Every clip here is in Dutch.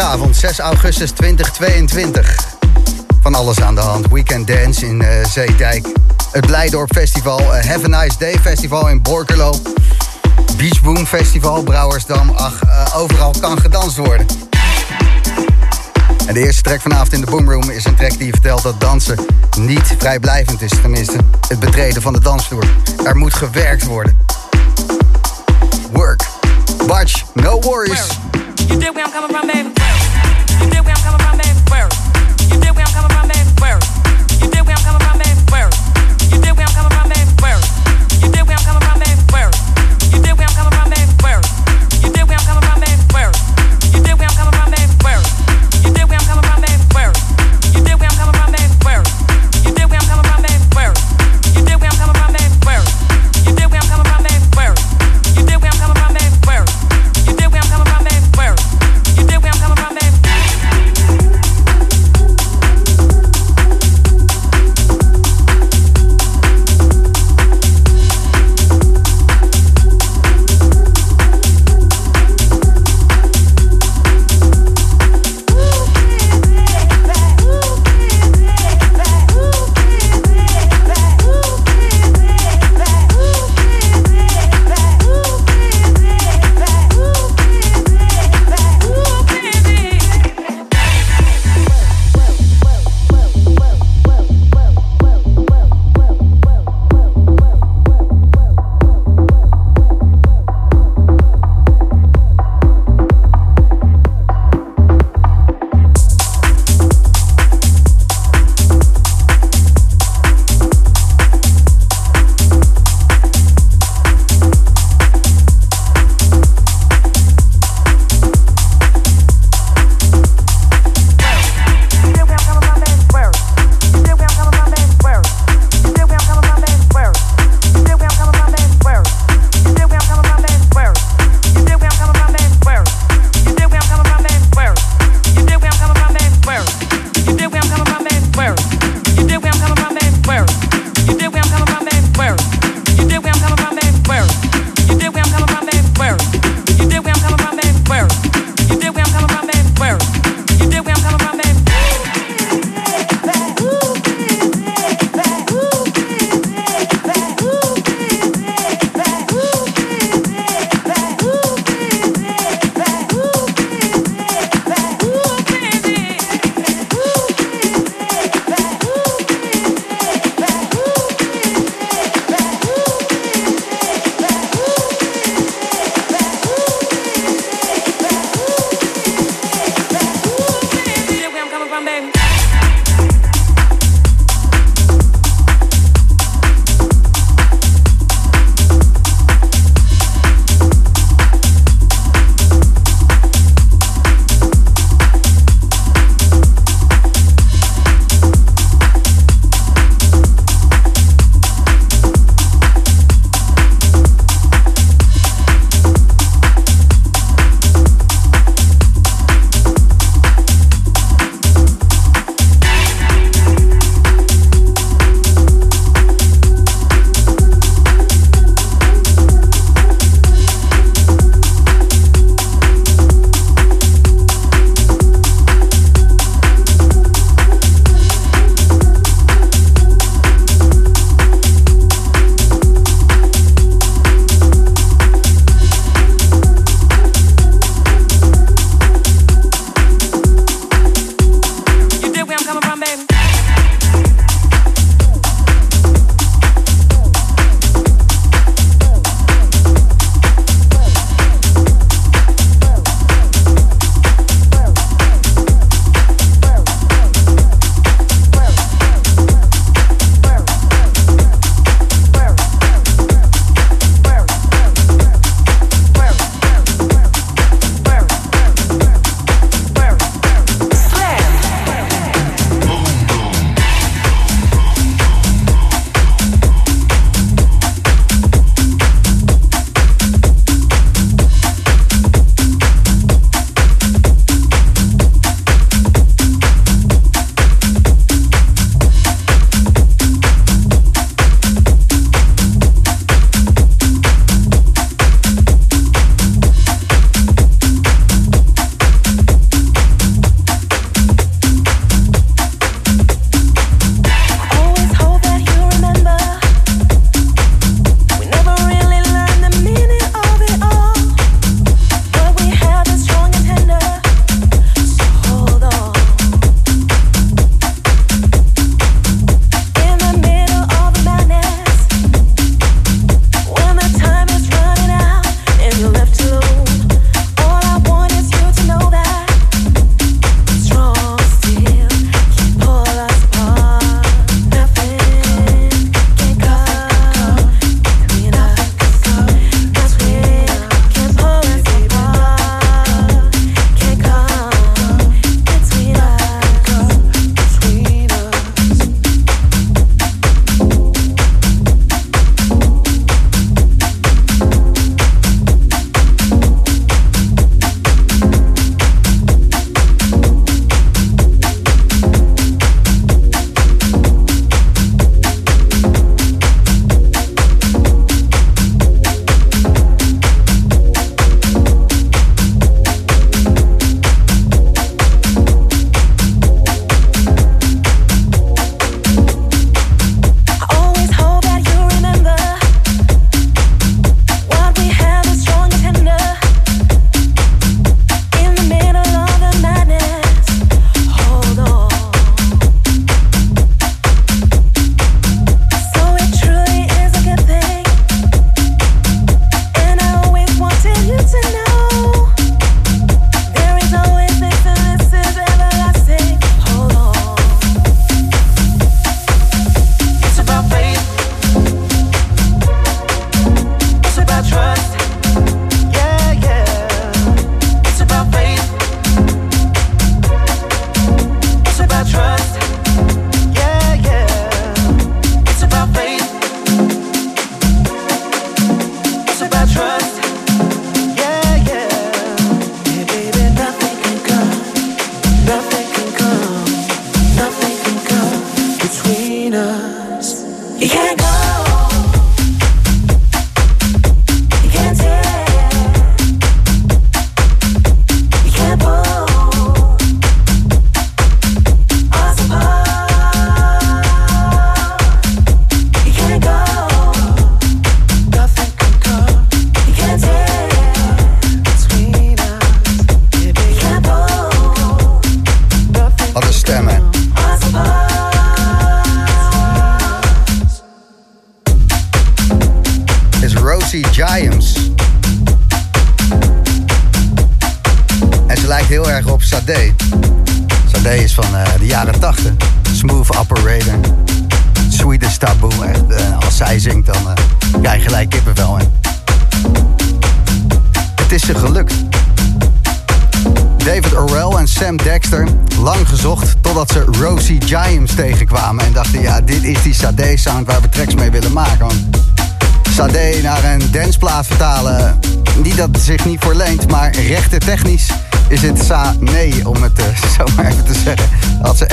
Zaterdagavond 6 augustus 2022. Van alles aan de hand. Weekend Dance in uh, Zeedijk. Het Blijdorp Festival. Uh, Have a Nice Day Festival in Borkelo. Beach Boom Festival, Brouwersdam. Ach, uh, overal kan gedanst worden. En de eerste track vanavond in de Boomroom is een track die vertelt dat dansen niet vrijblijvend is. Tenminste, het betreden van de dansvloer. Er moet gewerkt worden. Work. Batch, no worries. You did where I'm coming from, baby. You where I'm coming from,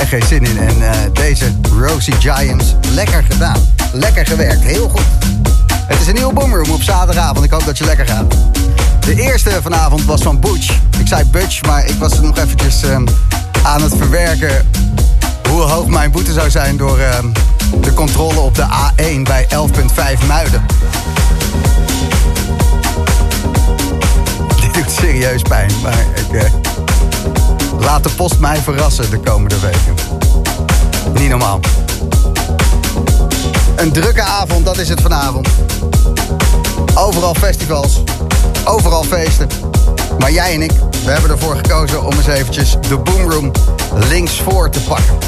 geen zin in. En uh, deze Rosie Giants, lekker gedaan. Lekker gewerkt, heel goed. Het is een nieuwe boomroom op zaterdagavond. Ik hoop dat je lekker gaat. De eerste vanavond was van Butch. Ik zei Butch, maar ik was er nog eventjes uh, aan het verwerken... hoe hoog mijn boete zou zijn door de controle op de A1 bij 11.5 Muiden. Dit doet serieus pijn, maar ik... Uh, laat de post mij verrassen de komende weken. Niet normaal. Een drukke avond, dat is het vanavond. Overal festivals, overal feesten. Maar jij en ik, we hebben ervoor gekozen om eens eventjes de Boomroom links voor te pakken.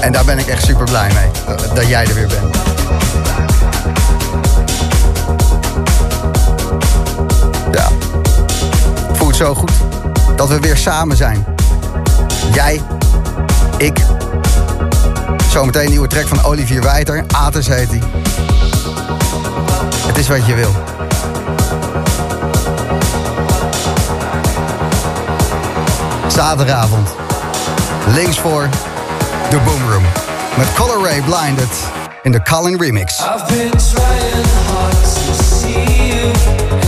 En daar ben ik echt super blij mee, dat jij er weer bent. Ja, voelt zo goed dat we weer samen zijn. Jij, ik. Zometeen een nieuwe track van Olivier Wijter. Ates heet hij. Het is wat je wil. Zaterdagavond. Links voor de Boomroom. Met Color Ray Blinded in de Colin Remix. I've been trying hard to see you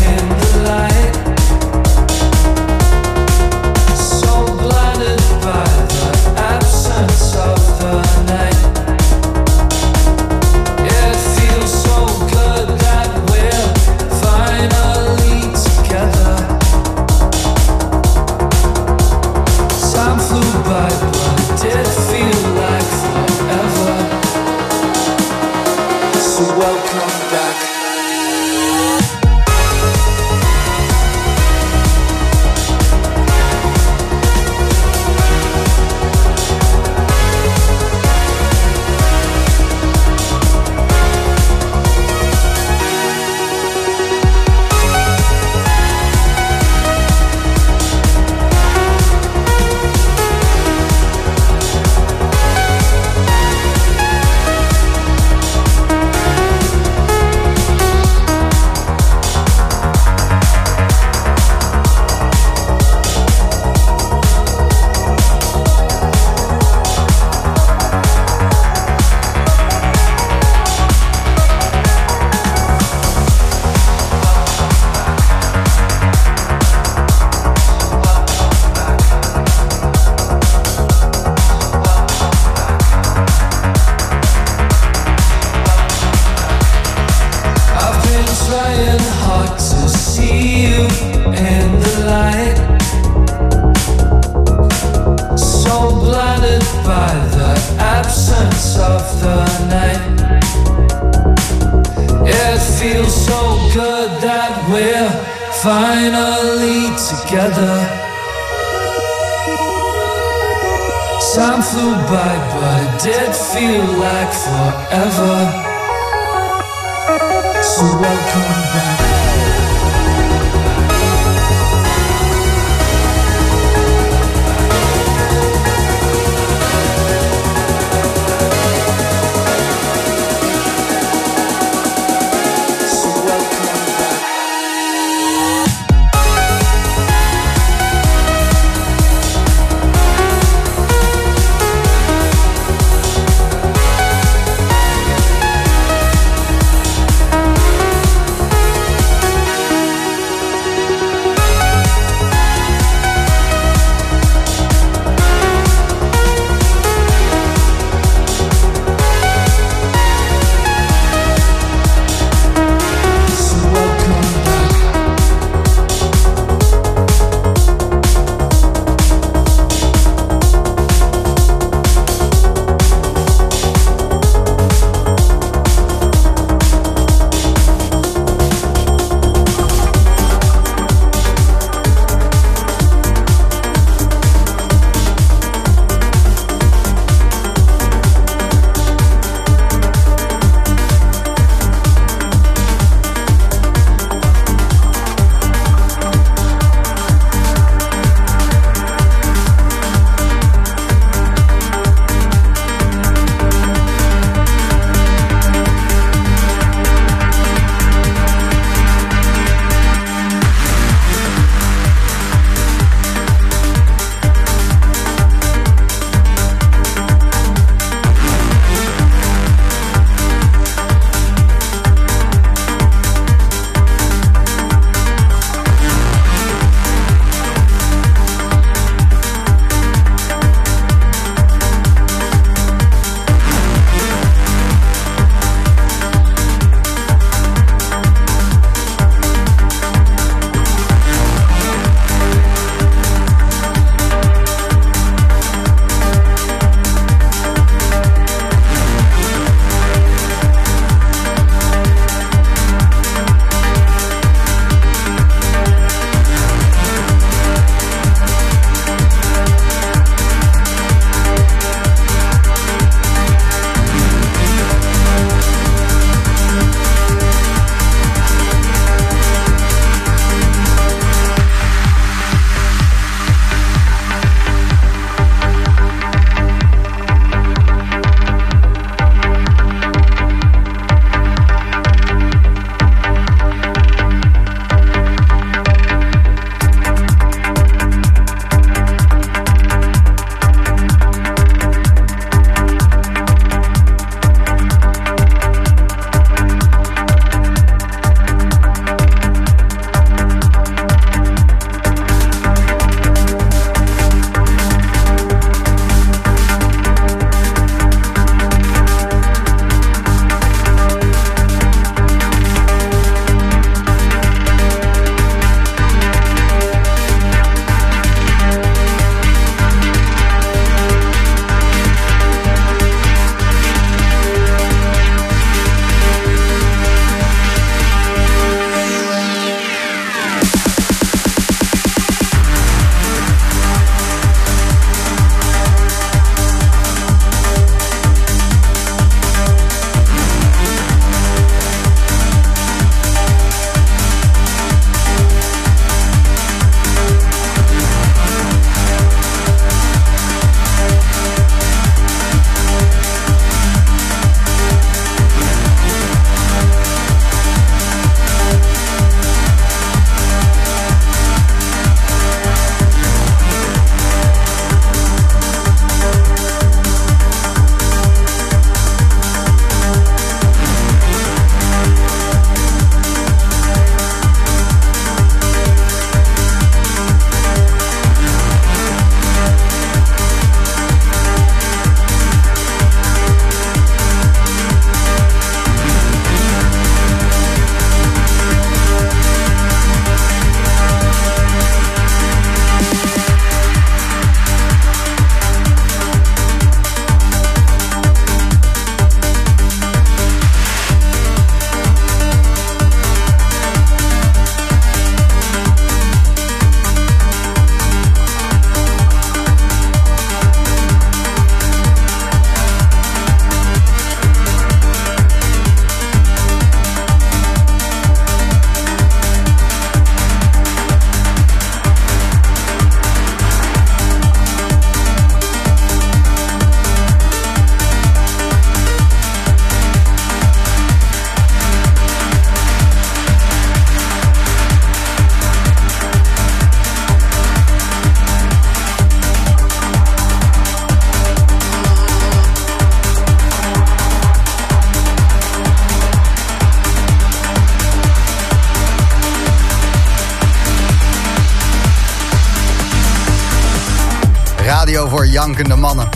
jankende mannen.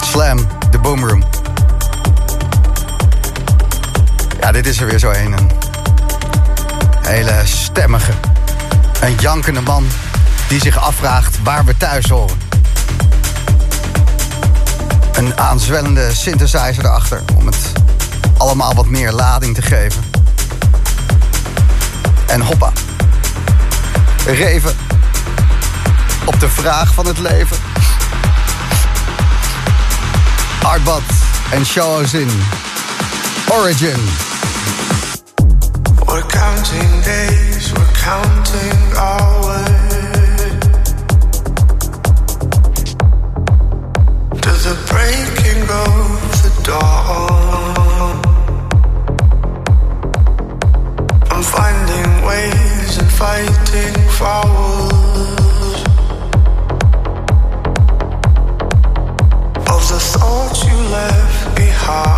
Slam, de Boomroom. Ja, dit is er weer zo een. Een hele stemmige. Een jankende man die zich afvraagt waar we thuis horen. Een aanzwellende synthesizer erachter om het allemaal wat meer lading te geven. En hoppa. Reven op de vraag van het leven. Artbad en Show us in. Origin. We're counting days, we're counting hours to the breaking of the dawn. I'm finding ways and fighting fouls left behind.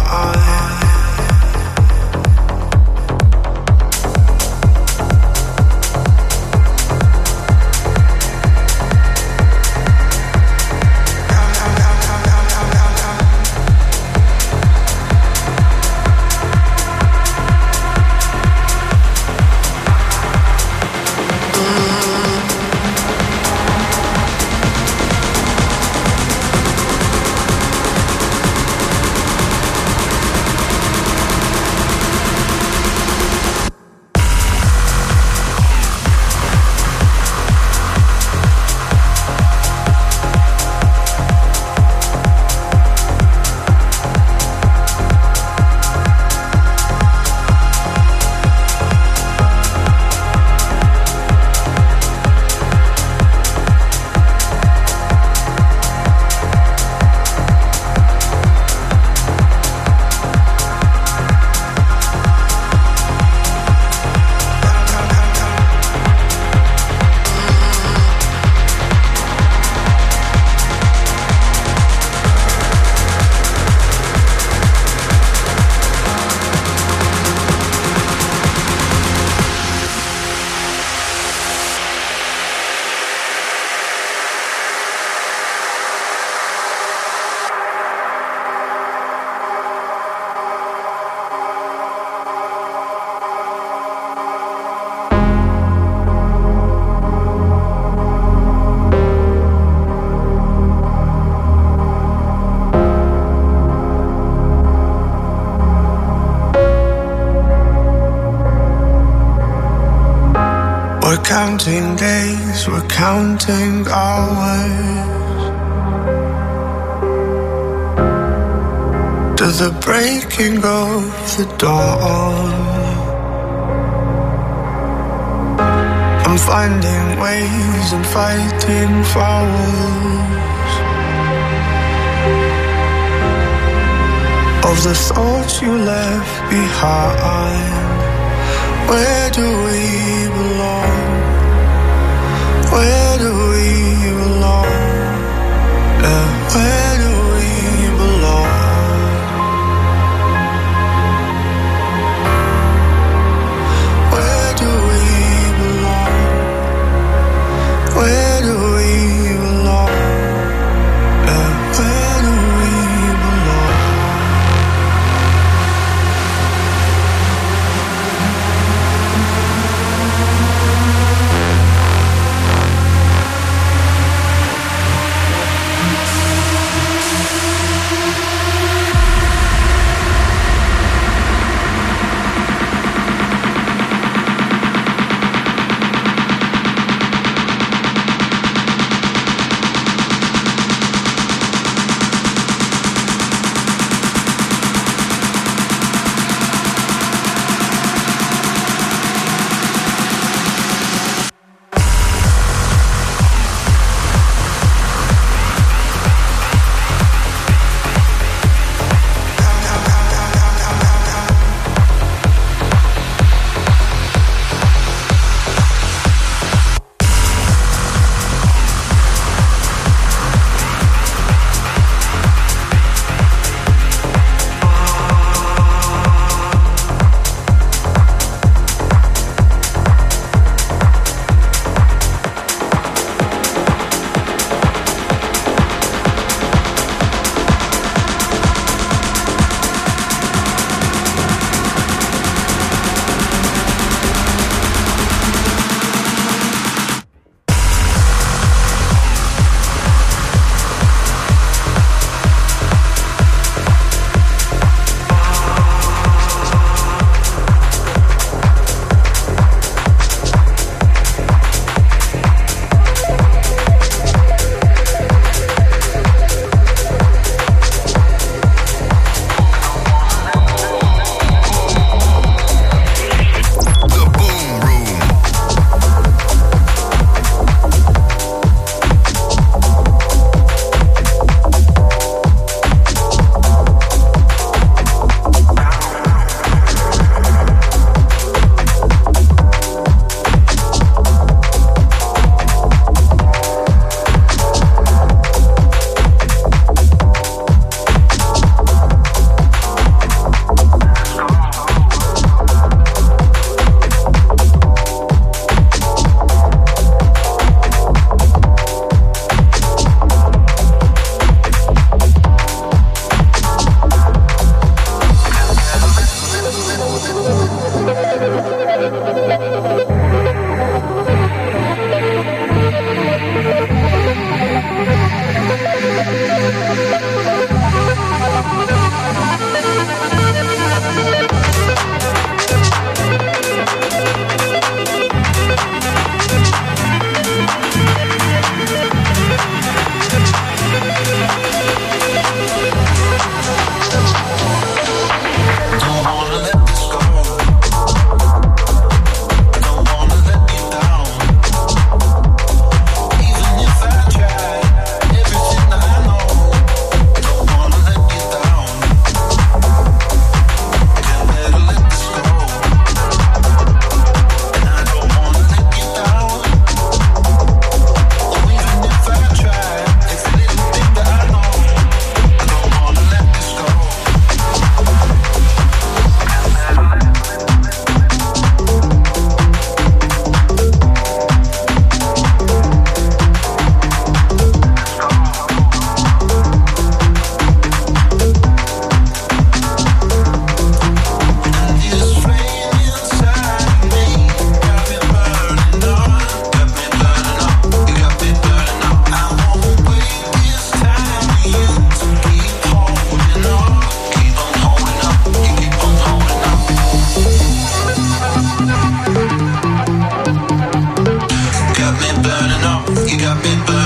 Counting days, we're counting hours to the breaking of the dawn. I'm finding ways and fighting fouls of the thoughts you left behind. Where do we belong? Where do we belong? Yeah, where do Been. by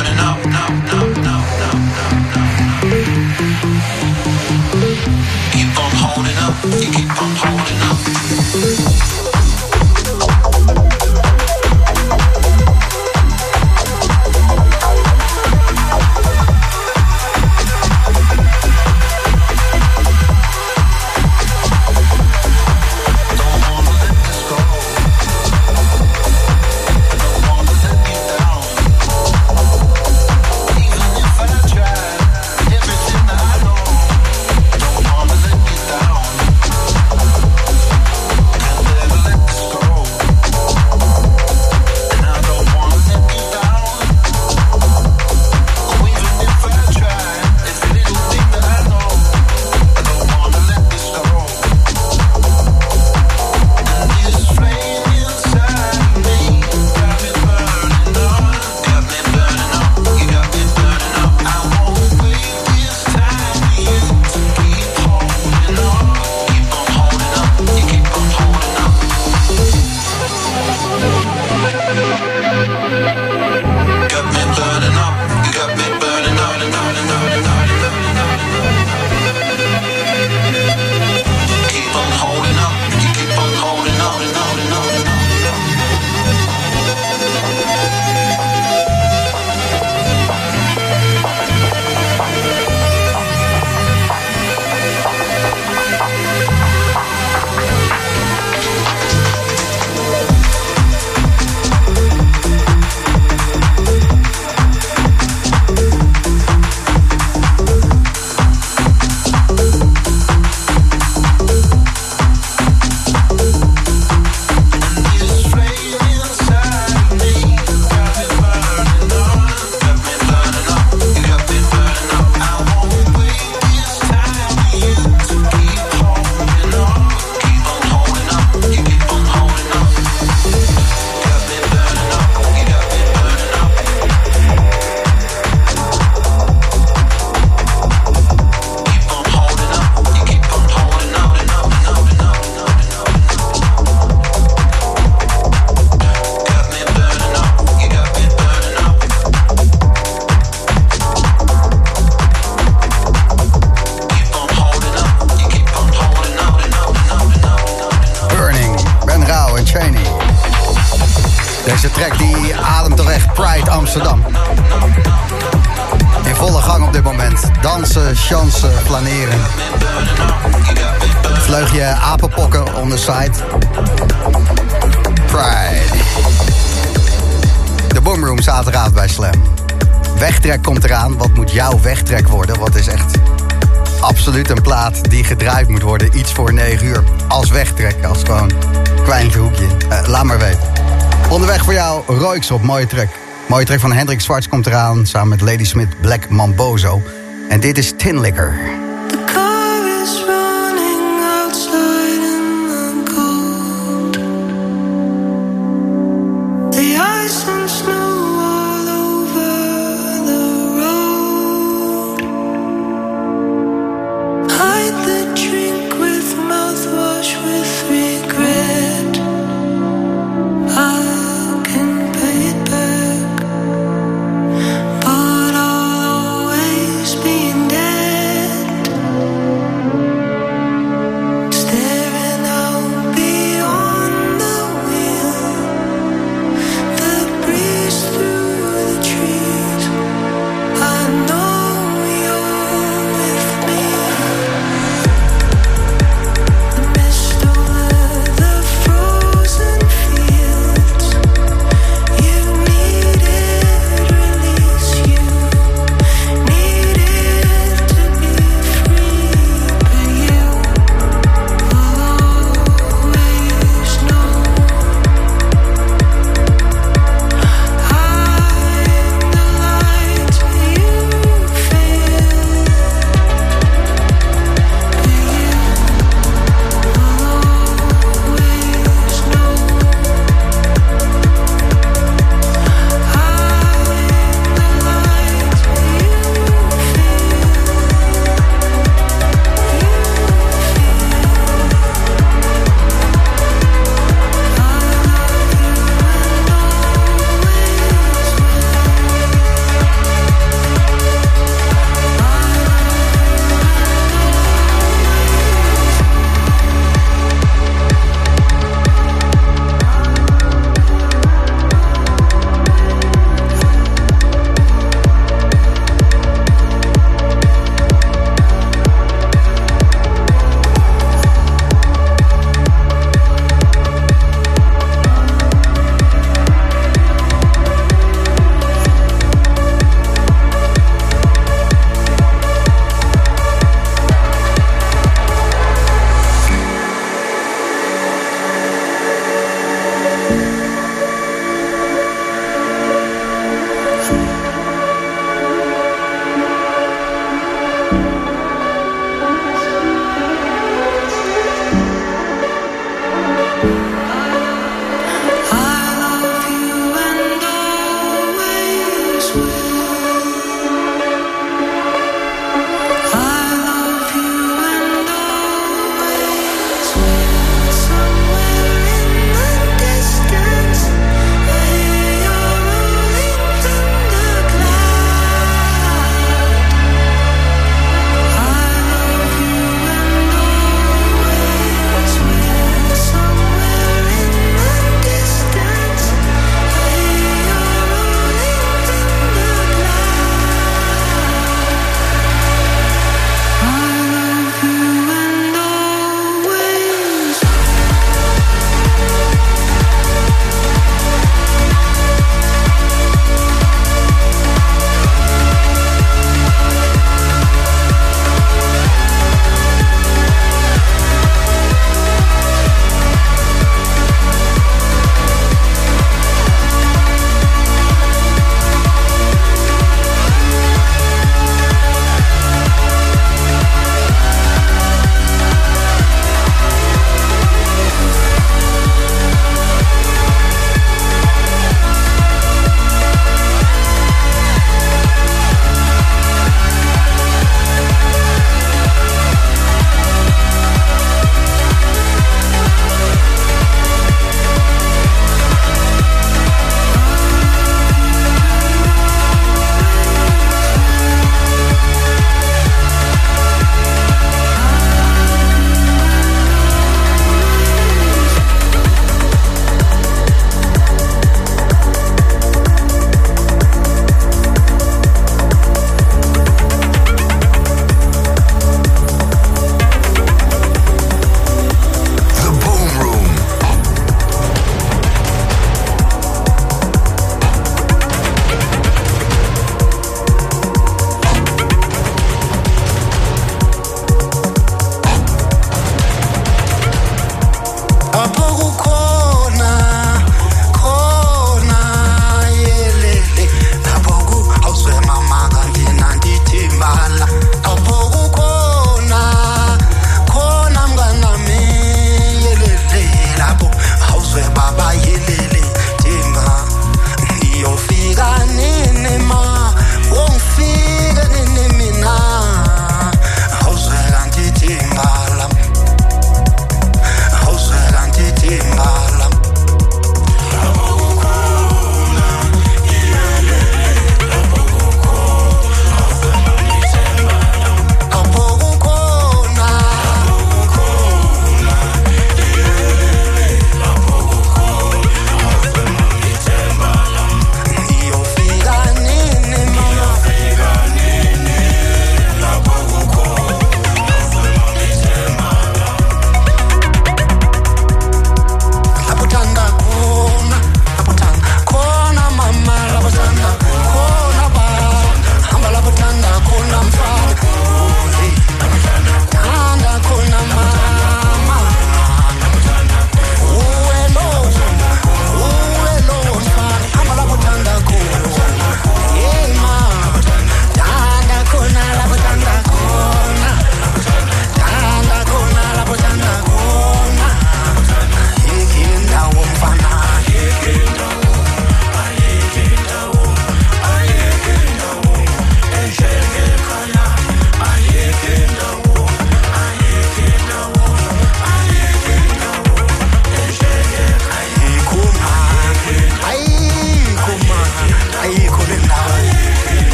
op Mooie Trek. Mooie Trek van Hendrik Zwarts komt eraan samen met Lady Smith Black Mambozo. En dit is Tin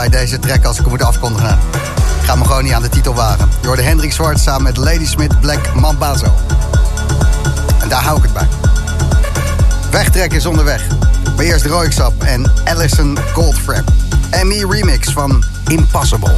bij deze track als ik hem moet afkondigen. Ik ga me gewoon niet aan de titel wagen. Je hoorde Hendrik Zwart samen met Lady Smith Black Mambazo. En daar hou ik het bij. Wegtrek is onderweg. Maar eerst Royksap en Allison Goldfrapp. Emmy remix van Impossible.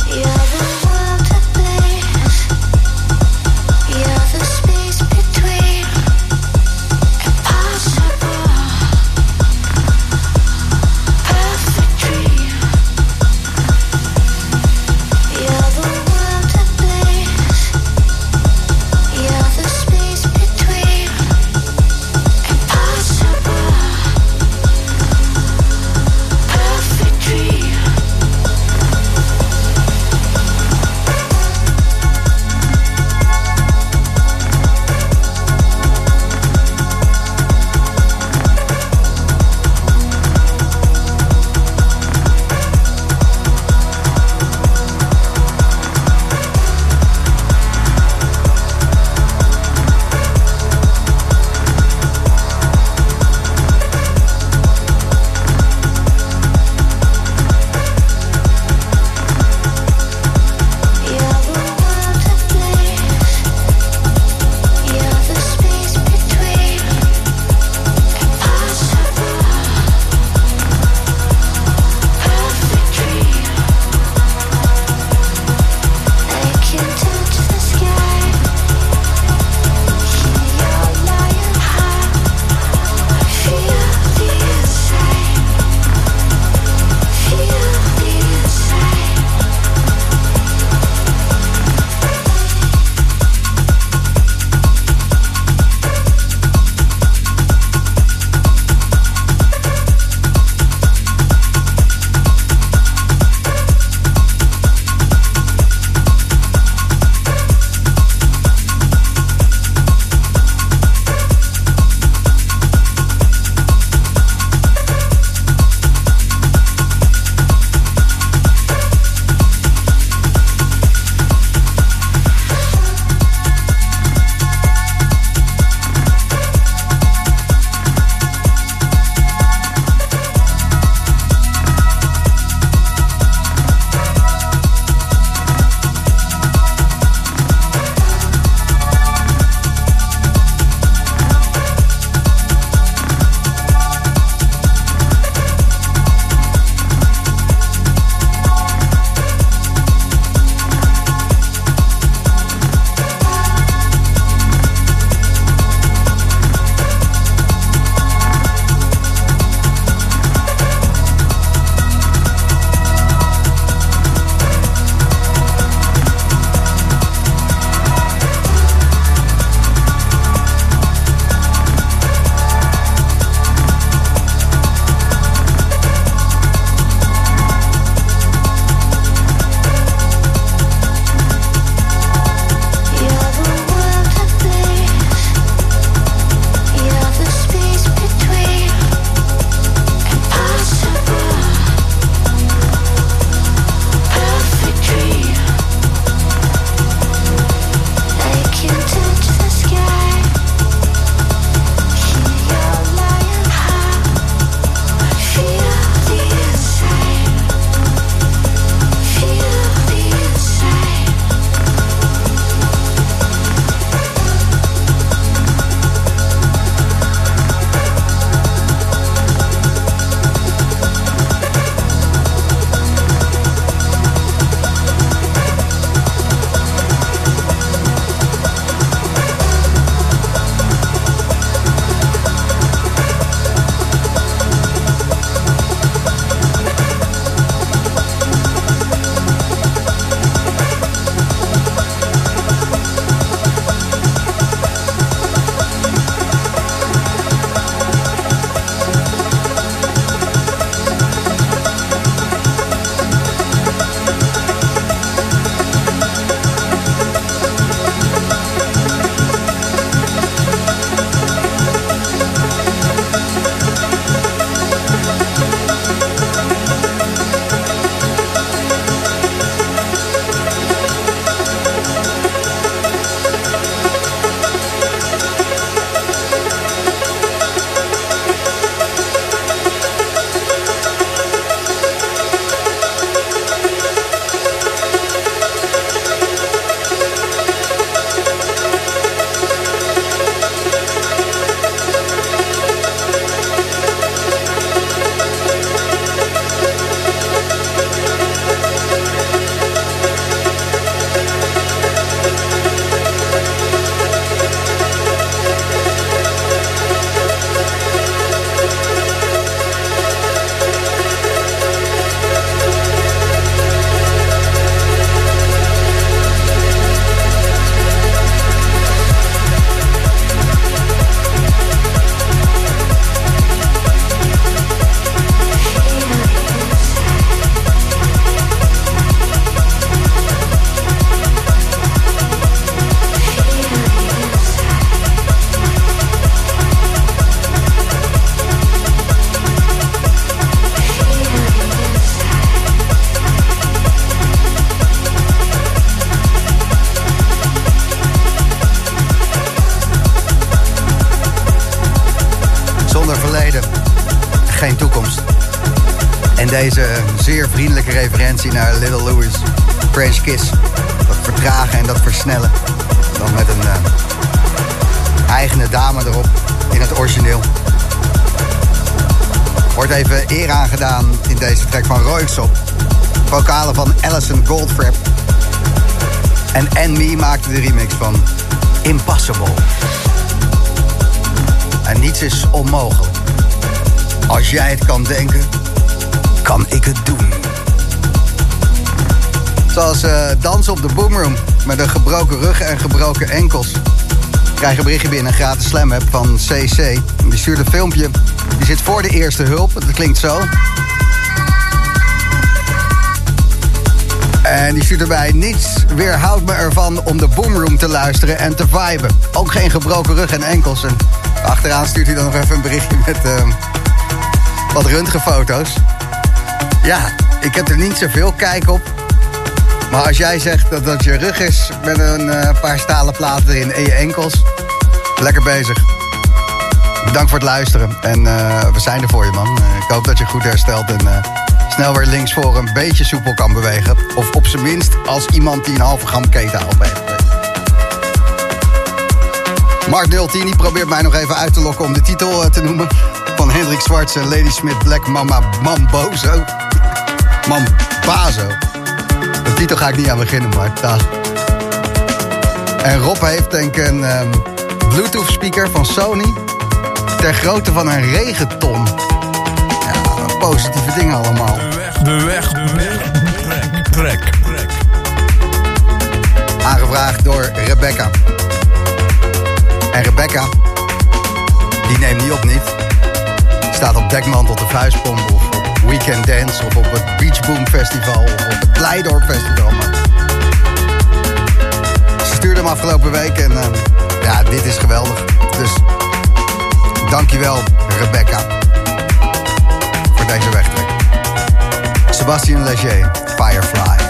Zeer vriendelijke referentie naar Little Louis, French Kiss. Dat vertragen en dat versnellen. Dan met een uh, eigene dame erop in het origineel. Wordt even eer aangedaan in deze track van Royksop. Vocalen van Alison Goldfrapp. En N.Me maakte de remix van Impossible. En niets is onmogelijk. Als jij het kan denken, kan ik het doen. Zoals uh, dansen op de boomroom met een gebroken rug en gebroken enkels. Krijg een berichtje binnen, een gratis slam app van CC. Die stuurt een filmpje. Die zit voor de eerste hulp. Dat klinkt zo. En die stuurt erbij: Niets weerhoudt me ervan om de boomroom te luisteren en te viben. Ook geen gebroken rug en enkels. En achteraan stuurt hij dan nog even een berichtje met uh, wat röntgenfoto's. Ja, ik heb er niet zoveel kijk op. Maar als jij zegt dat dat je rug is met een uh, paar stalen platen erin en je enkels, lekker bezig. Bedankt voor het luisteren. En uh, we zijn er voor je, man. Uh, ik hoop dat je goed herstelt en snel weer links voor een beetje soepel kan bewegen. Of op zijn minst als iemand die een halve gram keten al heeft. Mark 010 die probeert mij nog even uit te lokken om de titel te noemen. Van Hendrik Zwarts en Lady Smith Black Mama Mambozo. Mambazo. De titel ga ik niet aan beginnen, maar dag. En Rob heeft denk ik een um, Bluetooth speaker van Sony. Ter grootte van een regenton. Ja, positieve dingen allemaal. De weg, de weg, de weg. Trek, trek. Aangevraagd door Rebecca. En Rebecca, die neemt niet op niet. Staat op dekmantel de vuistpomp of Weekend Dance of op het Beach Boom Festival of op het Blijdorp Festival. Maar ze stuurde hem afgelopen week en uh, ja, dit is geweldig. Dus dankjewel Rebecca voor deze wegtrek. Sebastien Leger, Firefly.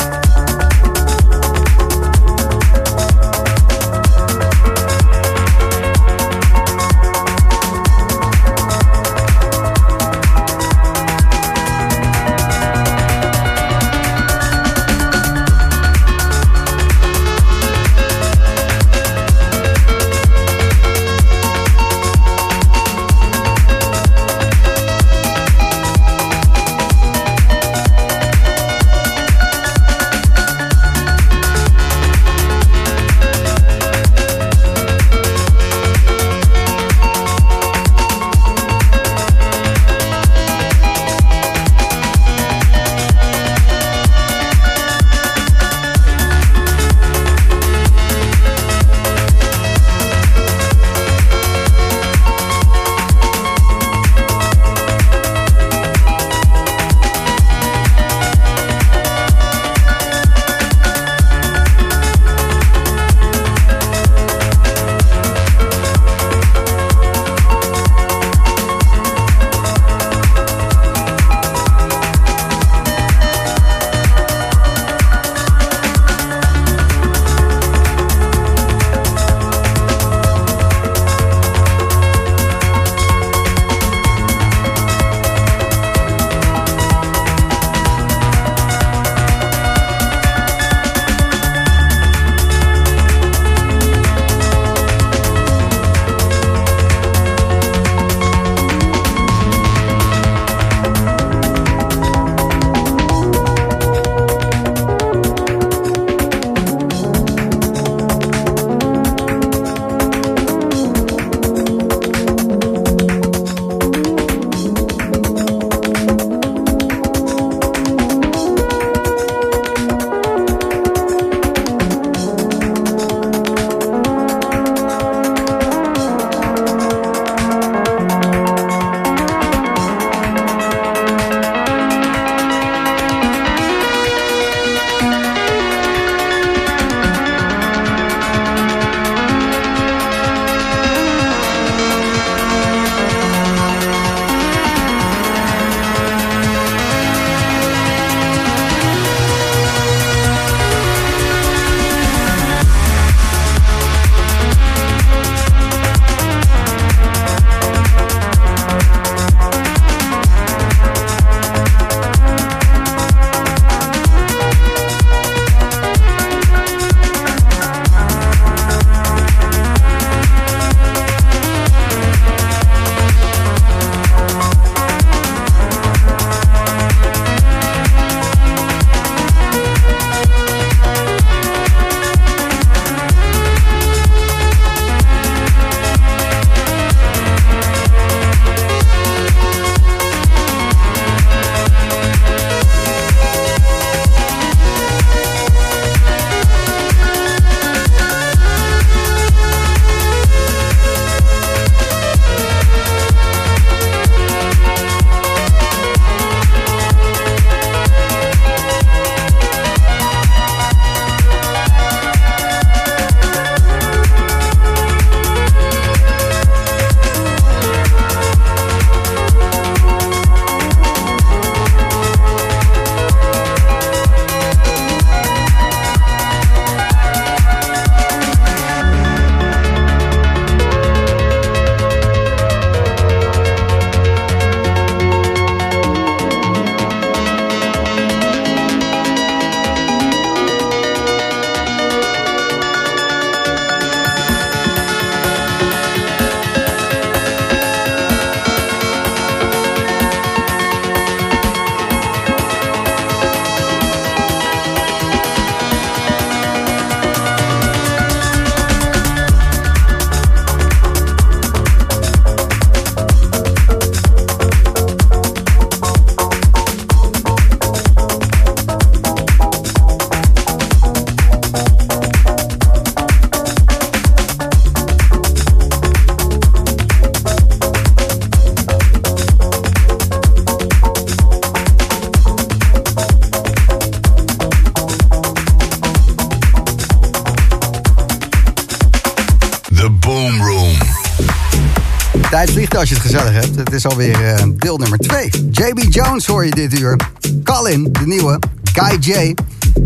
Als je het gezellig hebt. Het is alweer uh, deel nummer 2. JB Jones hoor je dit uur. Colin, de nieuwe. Guy J.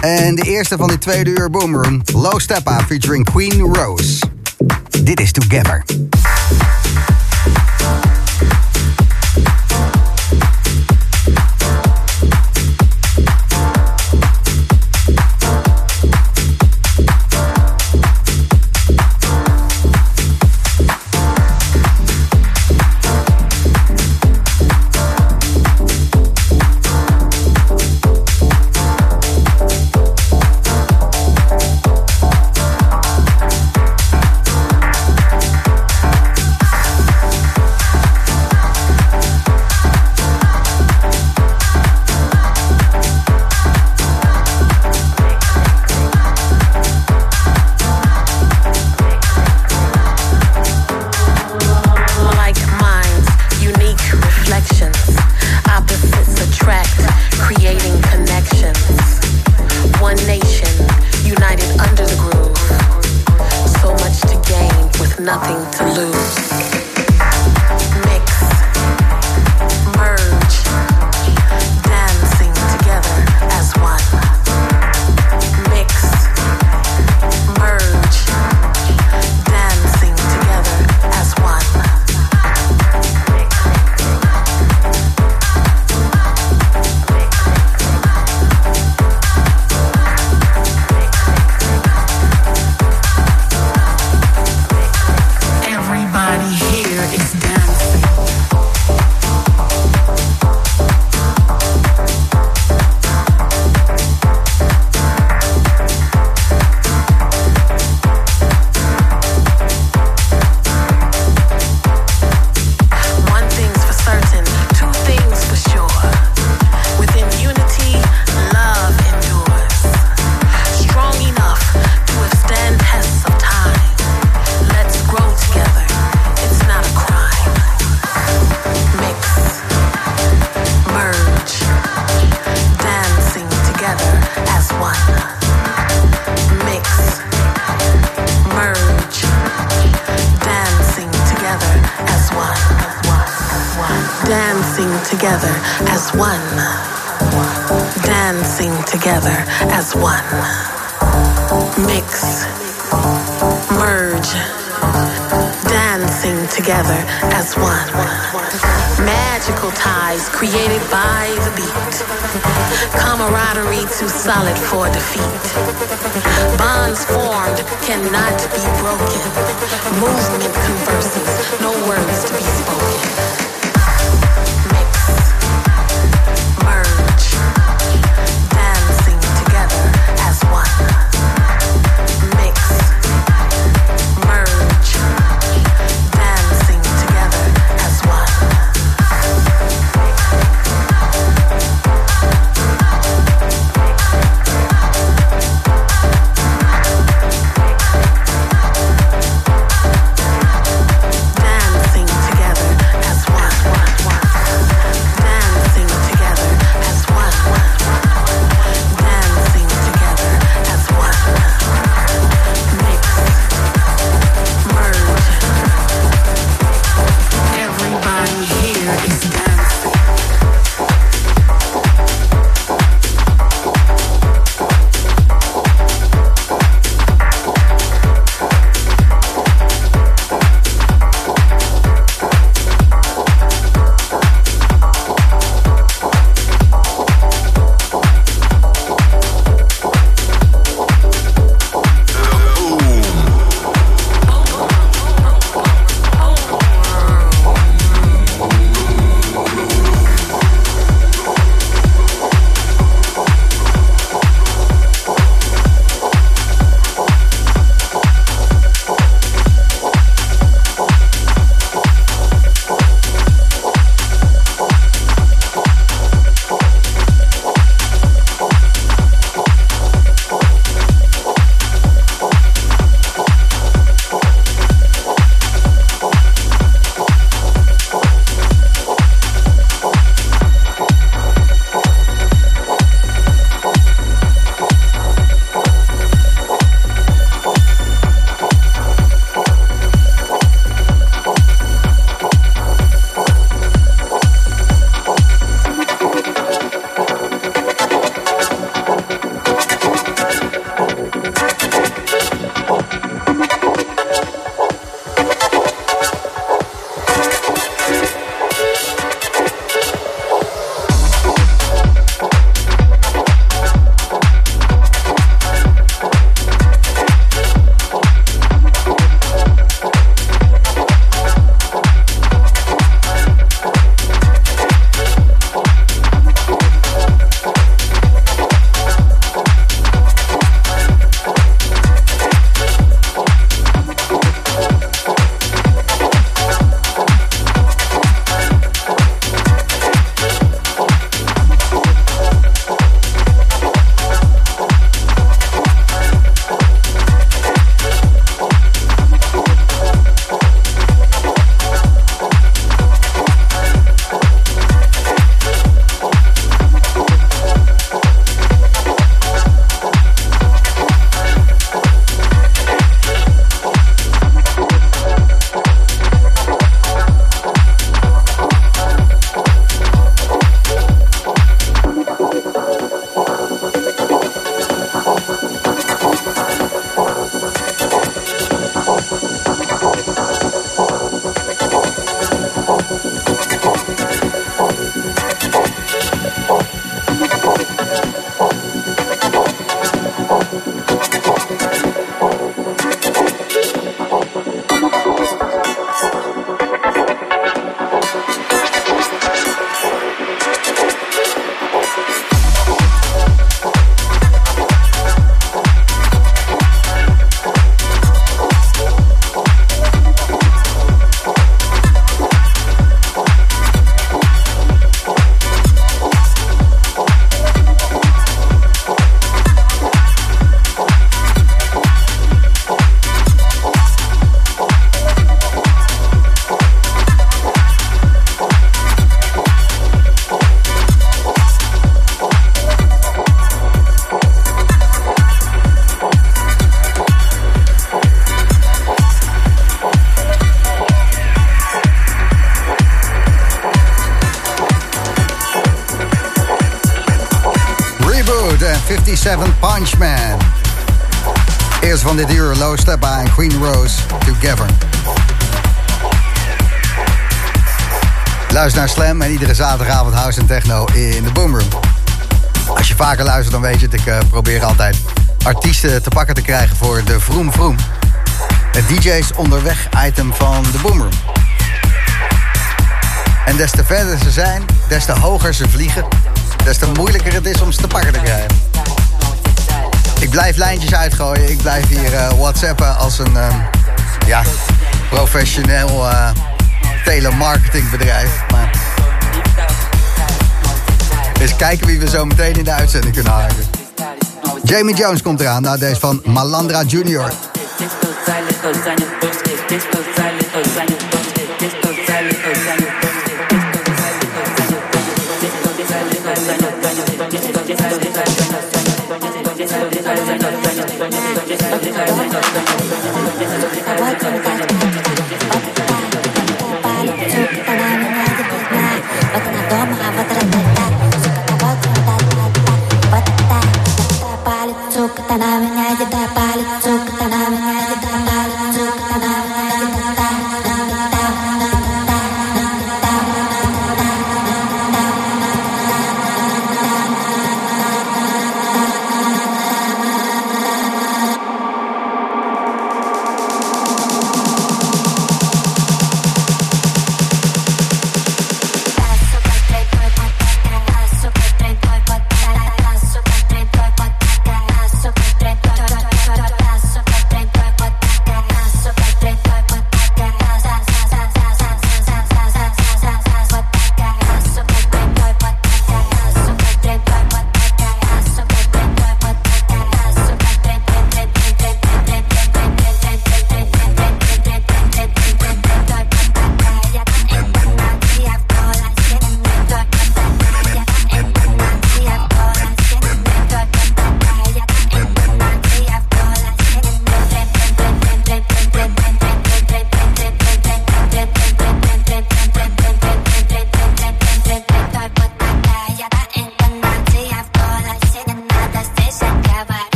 En de eerste van die tweede uur Boomroom. Low Steppa featuring Queen Rose. Dit is Together. Iedere zaterdagavond house en techno in de Boomroom. Als je vaker luistert dan weet je dat ik uh, probeer altijd artiesten te pakken te krijgen voor de Vroom Vroom. Het DJ's onderweg item van de Boomroom. En des te verder ze zijn, des te hoger ze vliegen, des te moeilijker het is om ze te pakken te krijgen. Ik blijf lijntjes uitgooien. Ik blijf hier uh, whatsappen als een uh, ja, professioneel uh, telemarketingbedrijf. Eens kijken wie we zo meteen in de uitzending kunnen halen. Jamie Jones komt eraan na deze van Malandra Junior. Tanah menyajak dapat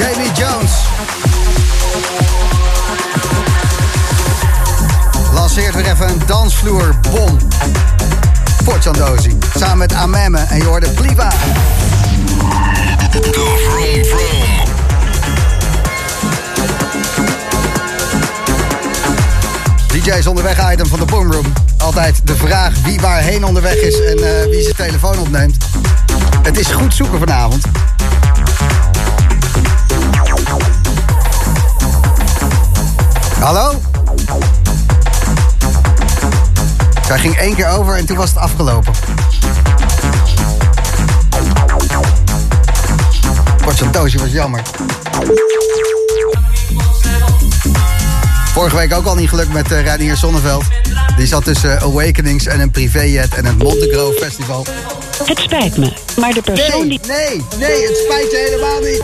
Jamie Jones. Lanceert weer even een dansvloerbom. Portandozi, samen met Ameme en je hoorde Pliva. De vroom. DJ's onderweg item van de Boomroom. Altijd de vraag wie waarheen onderweg is en eh, wie zijn telefoon opneemt. Het is goed zoeken vanavond. Hallo? Zij ging één keer over en toen was het afgelopen. Portjantoosje was jammer. Vorige week ook al niet gelukt met uh, Reinier Zonneveld. Die zat tussen uh, Awakenings en een privéjet en het Monte Grove Festival. Het spijt me, maar de persoon Nee, die... nee, nee, het spijt je helemaal niet.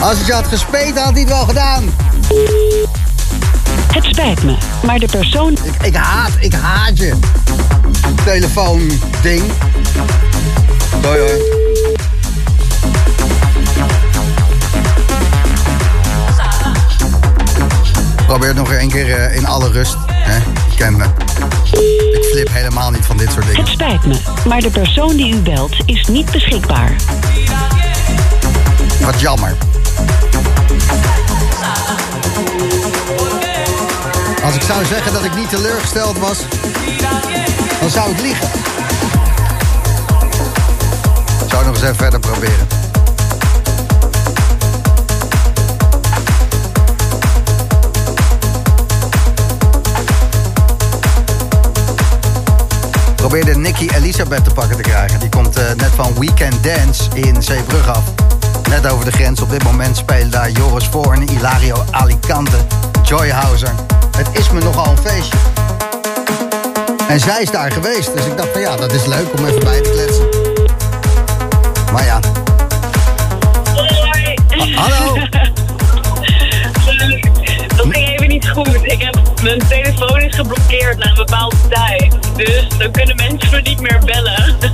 Als het je had gespeeld, had hij het wel gedaan. Het spijt me, maar de persoon... Ik, ik haat, ik haat je. Telefoon ding. Doei hoor. Probeer het nog één keer eh, in alle rust. Hè? Je kent me. Ik flip helemaal niet van dit soort dingen. Het spijt me, maar de persoon die u belt is niet beschikbaar. Wat jammer. Als ik zou zeggen dat ik niet teleurgesteld was, dan zou ik liegen. Ik zou nog eens even verder proberen. Probeerde Nicky Elisabeth te pakken te krijgen. Die komt eh, net van Weekend Dance in Zeebrug af. Net over de grens. Op dit moment spelen daar Joris Voorn, Ilario Alicante, Joy Hauser. Het is me nogal een feestje. En zij is daar geweest. Dus ik dacht van ja, dat is leuk om even bij te kletsen. Maar ja. Hoi. Ha- hallo. Dat ging even niet goed. Ik heb, mijn telefoon is geblokkeerd na een bepaalde tijd. Dus dan kunnen mensen me niet meer bellen.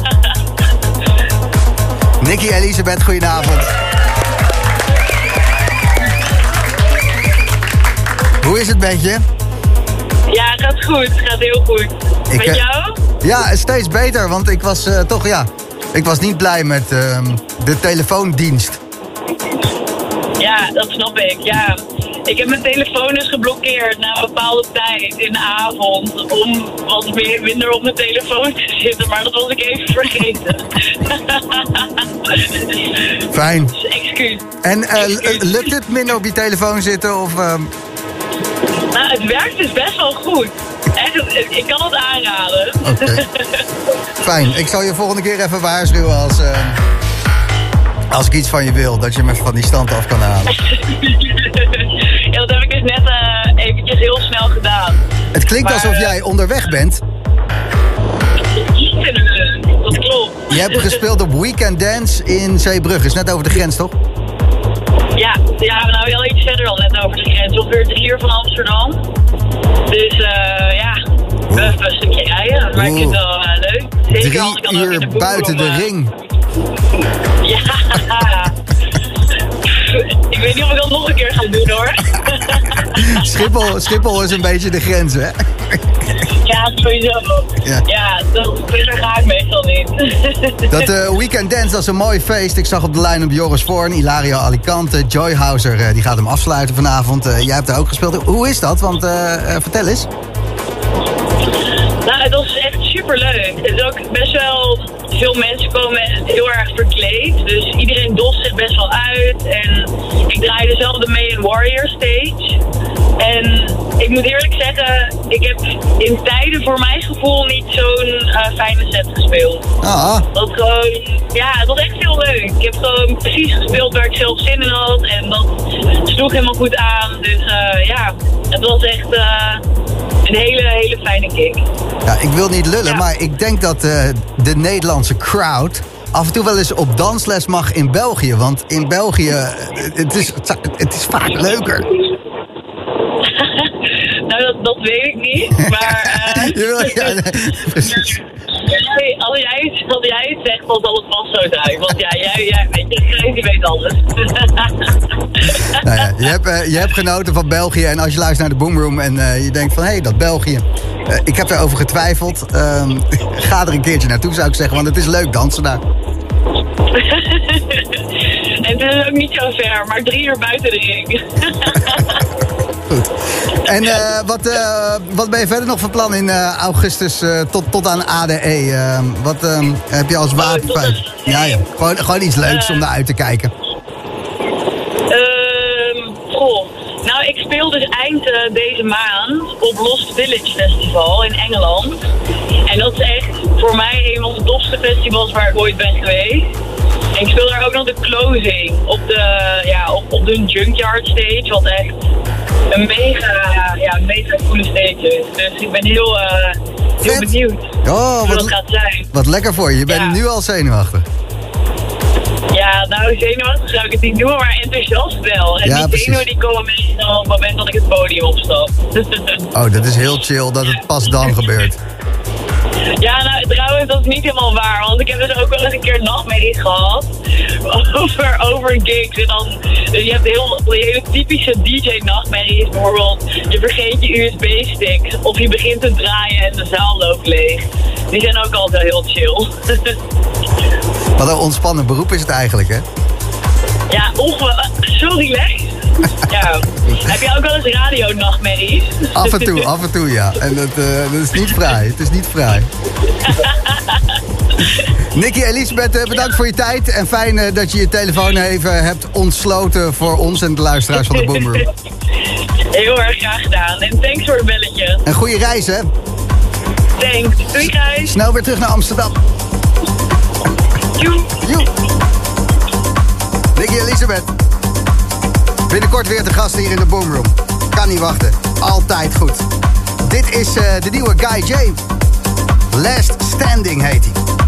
Nicky Elisabeth, goedenavond. Hoe is het met je? Gaat goed. Gaat heel goed. Ik, Met eh, jou? Ja, steeds beter, want ik was eh, toch, ja... Ik was niet blij met ehm, de telefoondienst. Ja, dat snap ik. Ja. Ik heb mijn telefoon dus geblokkeerd na een bepaalde tijd in de avond. Om wat meer, minder op mijn telefoon te zitten. Maar dat was ik even vergeten. Fijn. dus excuus. En eh, lukt het minder op je telefoon zitten of... ehm, het werkt dus best wel goed. Echt, ik kan het aanraden. Fijn. Ik zal je volgende keer even waarschuwen als... ehm, als ik iets van je wil, dat je me van die stand af kan halen. ja, dat heb ik dus net eh, eventjes heel snel gedaan. Het klinkt Maar, alsof eh, jij onderweg bent. Dat klopt. Je hebt gespeeld op Weekend Dance in Zeebrug. Is net over de grens, toch? Ja, ja, nou wel iets verder dan net over de grens. Ongeveer drie uur van Amsterdam. Dus eh ja, even een stukje rijden. Maar ik vind het wel eh, leuk. Zeker als ik Drie dan in uur buiten de ring. Ja. ik weet niet of ik dat nog een keer ga doen hoor. Schiphol, Schiphol is een beetje de grens, hè? Ja, sowieso. Ja. Ja, dat, ga ik meestal niet. Dat eh, Weekend Dance, dat is een mooi feest. Ik zag op de lijn op Joris Voorn, Ilario Alicante, Joy Hauser. eh, die gaat hem afsluiten vanavond. Eh, jij hebt daar ook gespeeld. Hoe is dat? Want vertel eens. Nou, het was echt super leuk. Het is ook best wel veel mensen komen heel erg verkleed. Dus iedereen dost zich best wel uit. En ik draaide zelf de May Warrior stage. En ik moet eerlijk zeggen, ik heb in tijden voor mijn gevoel niet zo'n eh, fijne set gespeeld. Ah, Dat gewoon, ja, het was echt heel leuk. Ik heb gewoon precies gespeeld waar ik zelf zin in had. En dat sloeg helemaal goed aan. Dus eh, ja, het was echt eh, een hele, hele fijne kick. ja, ik wil niet lullen, Ja. maar ik denk dat eh, de Nederlandse crowd af en toe wel eens op dansles mag in België. Want in België, eh, het is, het is vaak leuker. nou, dat, dat weet ik niet. Maar eh, ja, precies. Jij- als, jij, als jij het zegt, dan zal het vast zo zijn. Want ja, jij, jij weet, je, die weet alles. Nou ja, je, hebt, eh, je hebt genoten van België en als je luistert naar de Boomroom en eh, je denkt van hé, hey, dat België. Eh, ik heb erover getwijfeld. Ehm, ga er een keertje naartoe, zou ik zeggen, want het is leuk dansen daar. En het is ook niet zo ver, maar drie uur buiten de ring. Goed. En eh, wat, eh, wat ben je verder nog van plan in eh, augustus tot, tot aan ADE? Ehm, wat ehm, heb je als wapenfeit? Ja, ja. Gewoon, gewoon iets leuks om naar uit te kijken. Ehm, goh. Nou, ik speel dus eind deze maand op Lost Village Festival in Engeland. En dat is echt voor mij een van de tofste festivals waar ik ooit ben geweest. En ik speel daar ook nog de closing op de, ja, op, op de Junkyard stage, wat echt een mega, ja, mega coole stage. Dus ik ben heel, eh, heel benieuwd Oh, hoe wat, dat gaat zijn. wat lekker voor je. Je bent Ja. nu al zenuwachtig. Ja, nou zenuwachtig zou ik het niet noemen, maar enthousiast wel. En Ja, die zenuwen die komen meestal op het moment dat ik het podium opstap. Oh, dat is heel chill dat het pas dan gebeurt. Ja, nou trouwens, dat is niet helemaal waar, want ik heb dus ook wel eens een keer nachtmerries gehad over, over gigs. En dan, je hebt heel, hele typische DJ-nachtmerries, bijvoorbeeld je vergeet je USB-stick of je begint te draaien en de zaal loopt leeg. Die zijn ook altijd heel chill. Wat een ontspannen beroep is het eigenlijk, hè? Ja, onge... Zo relaxed. Ja. Heb je ook wel eens radio-nachtmerries? Af en toe, af en toe, ja. En dat, eh, dat is niet vrij. Het is niet vrij. Nicky Elisabeth, eh, bedankt voor je tijd. En fijn eh, dat je je telefoon even hebt ontsloten voor ons en de luisteraars van de Boomroom. Heel erg graag gedaan. En thanks voor het belletje. Een goede reis, hè? Thanks. Doei, Gijs. Snel weer terug naar Amsterdam. Joe. Joe. Nicky Elisabeth. Binnenkort weer te gast hier in de Boomroom. Kan niet wachten. Altijd goed. Dit is eh, de nieuwe Guy J. Last Standing heet hij.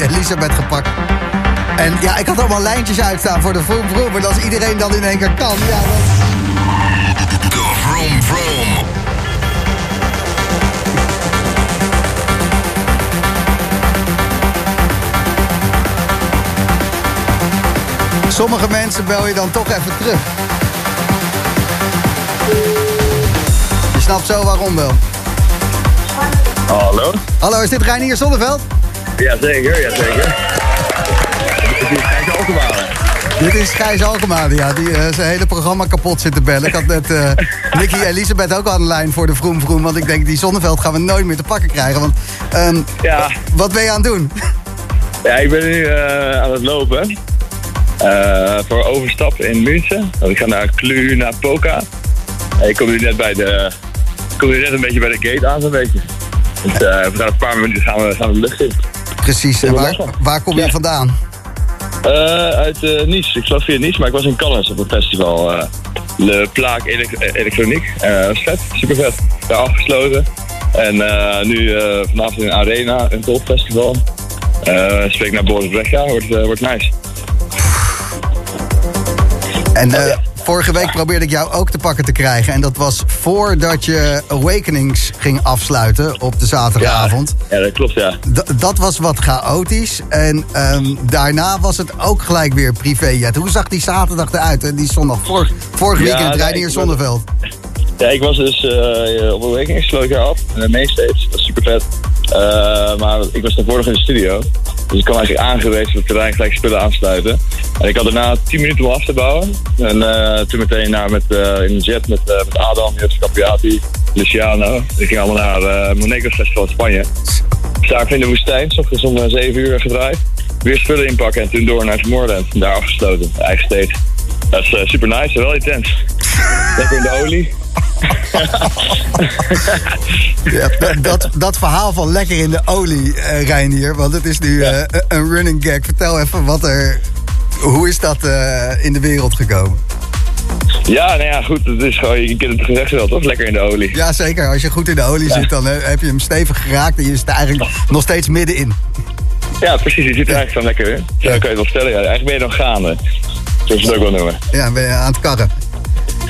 Elisabeth gepakt. En ja, ik had allemaal lijntjes uitstaan voor de vroom vroom. Maar als iedereen dan in één keer kan, ja. De Vroom Vroom. Sommige mensen bel je dan toch even terug. Je snapt zo waarom wel. Hallo? Hallo, is dit Reinier Zonneveld? Jazeker, jazeker. Dit is Gijs. Dit is Gijs Alkema, ja, die eh, zijn hele programma kapot zit te bellen. Ik had net eh Nicky Elisabeth ook aan de lijn voor de Vroom Vroom. Want ik denk, die Zonneveld gaan we nooit meer te pakken krijgen. Want ehm, Ja, wat ben je aan het doen? ja, ik ben nu eh, aan het lopen. Voor overstap in München. Want ik ga naar Cluj, naar Poca. En ik kom nu net bij de... Ik kom nu net een beetje bij de gate aan, zo'n beetje. Dus, we gaan een paar minuten gaan we, gaan we de lucht in. Precies, en waar, waar kom je Ja. vandaan? Eh, uit eh, Nice. Ik zat via Nice, maar ik was in Cannes op een festival. eh Le Plaque Elec- eh, Elektroniek. Eh, dat is vet, super vet. Daar afgesloten. En eh, nu eh, vanavond in Arena, een topfestival. Eh spreek naar Boris Brecha, wordt, eh, wordt nice. En eh, vorige week probeerde ik jou ook te pakken te krijgen. En dat was voordat je Awakenings ging afsluiten op de zaterdagavond. Ja, dat klopt, ja. D- dat was wat chaotisch. En ehm, daarna was het ook gelijk weer privéjet. Hoe zag die zaterdag eruit? En die zondag, vorig, vorig Ja, weekend, hier Zonneveld. Ja, ik was dus eh, op een jaar af. De mainstage, dat is super vet. Eh, maar ik was daarvoor nog in de studio. Dus ik kwam eigenlijk aangewezen op het terrein gelijk spullen aansluiten. En ik had daarna 10 minuten om af te bouwen. En eh, toen meteen naar met, in de jet met, met Adam, Jens Capriati, Luciano. Ik ging allemaal naar Monaco Festival in Spanje. Daar in de woestijn, s ochtends om 7 uur gedraaid. Weer spullen inpakken en toen door naar Tomorrowland. En Daar afgesloten, eigen stage. Dat is super nice, wel intens. Lekker in de olie. Ja, dat- dat, verhaal van lekker in de olie, eh Reinier. Want het is nu eh, een running gag. Vertel even wat er... Hoe is dat eh, in de wereld gekomen? Ja, nou ja, goed. Het is gewoon, je kent het gezegd wel, toch? Lekker in de olie. Ja, zeker. Als je goed in de olie zit, dan heb je hem stevig geraakt. En je zit er eigenlijk nog steeds middenin. Ja, precies. Je zit er eigenlijk zo lekker in. Zo kan je het wel stellen. Ja. Eigenlijk ben je dan gaande. Zo is het ook wel noemen. Ja, ben je aan het karren.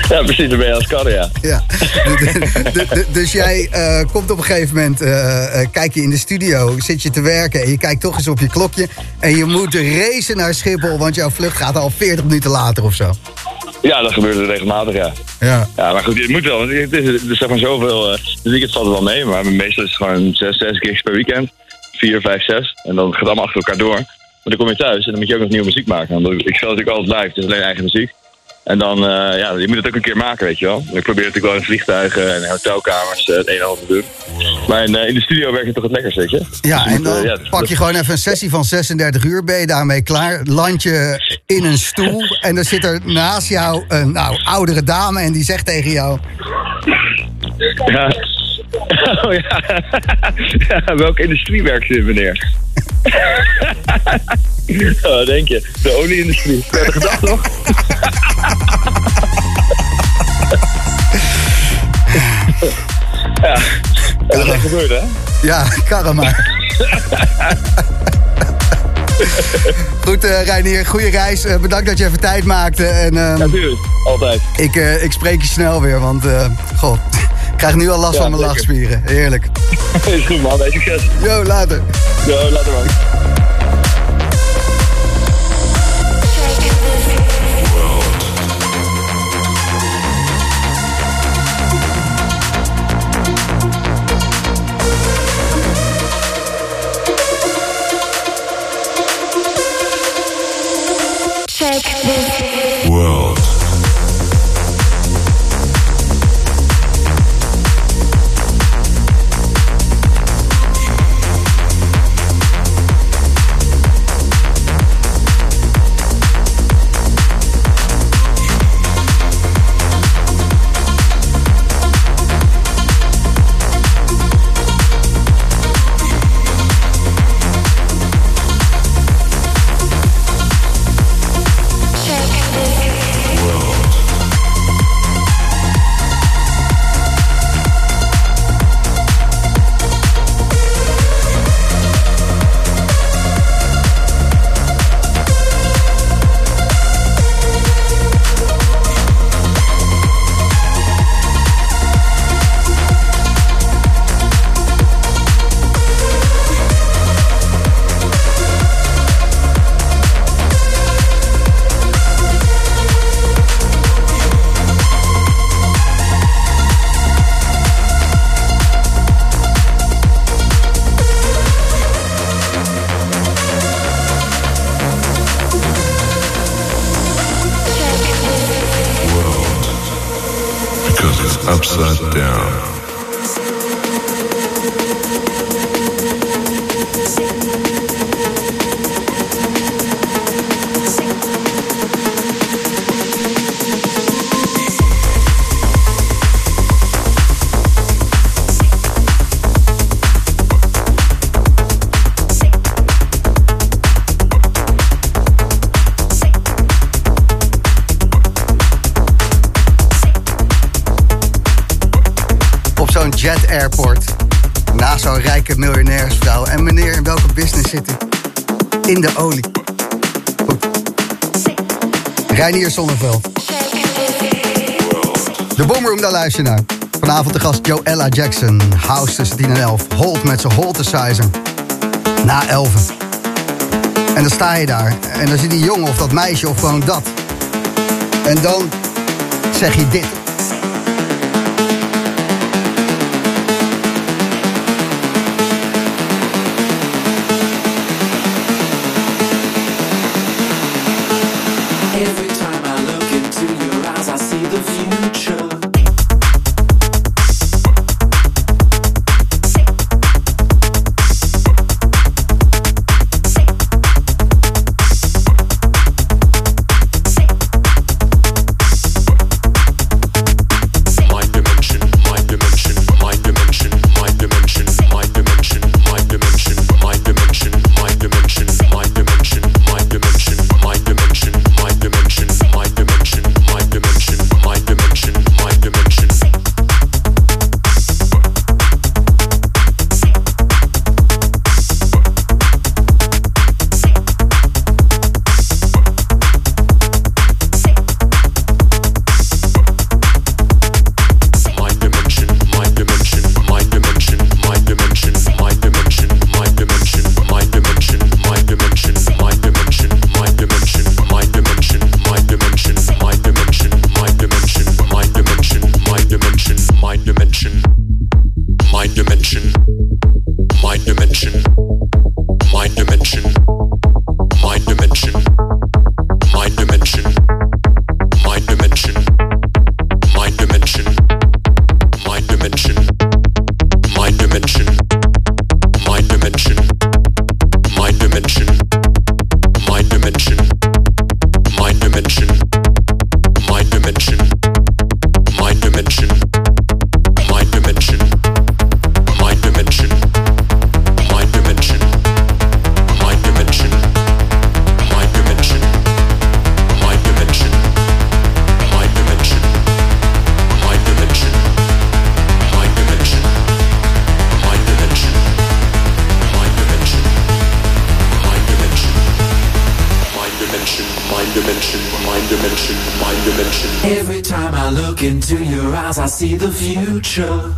Ja, precies. Dan ben je als karren, ja. Ja. D- d- d- dus jij eh, komt op een gegeven moment, eh, eh, kijk je in de studio, zit je te werken en je kijkt toch eens op je klokje. En je moet racen naar Schiphol, want jouw vlucht gaat al 40 minuten later of zo. Ja, dat gebeurt er regelmatig, ja. Ja. Ja, maar goed, het moet wel. Want het is, het is zeg maar zoveel... de weekend valt er wel mee, maar meestal is het gewoon zes, zes gigs per weekend. Vier, vijf, zes. En dan gaat het allemaal achter elkaar door. Maar dan kom je thuis en dan moet je ook nog nieuwe muziek maken. Want ik speel natuurlijk altijd live, dus alleen eigen muziek. En dan, eh, ja, je moet het ook een keer maken, weet je wel. Ik probeer natuurlijk wel in vliegtuigen en hotelkamers eh, het een en ander te doen. Maar in, eh, in de studio werkt het toch het lekkerst, weet je? Ja, Dus je en moet, dan ja, dus- pak je gewoon even een sessie van 36 uur, ben je daarmee klaar. Land je in een stoel en dan zit er naast jou een nou, oudere dame en die zegt tegen jou... Ja. Oh ja. ja. Welke industrie werkt ze in, meneer? oh, denk je? De olieindustrie. Heb je gedacht, toch? ja. Dat is gebeurd, hè? Ja, karre maar. Goed, eh Reinier, goede reis. Eh, bedankt dat je even tijd maakte. En ehm, Natuurlijk. Altijd. ik, eh, ik spreek je snel weer, want god, ik krijg nu al last Ja, van mijn zeker. lachspieren. Heerlijk. is goed, man. Succes. Yo, later. Yo, later, man. Reinier Zonneveld. De Boomroom, daar luister je naar. Vanavond de gast Joella Jackson. House tussen 10 en 11. Holt met zijn Holtesizer. Na 11. En dan sta je daar. En dan zit die jongen of dat meisje of gewoon dat. En dan zeg je dit. I see the future.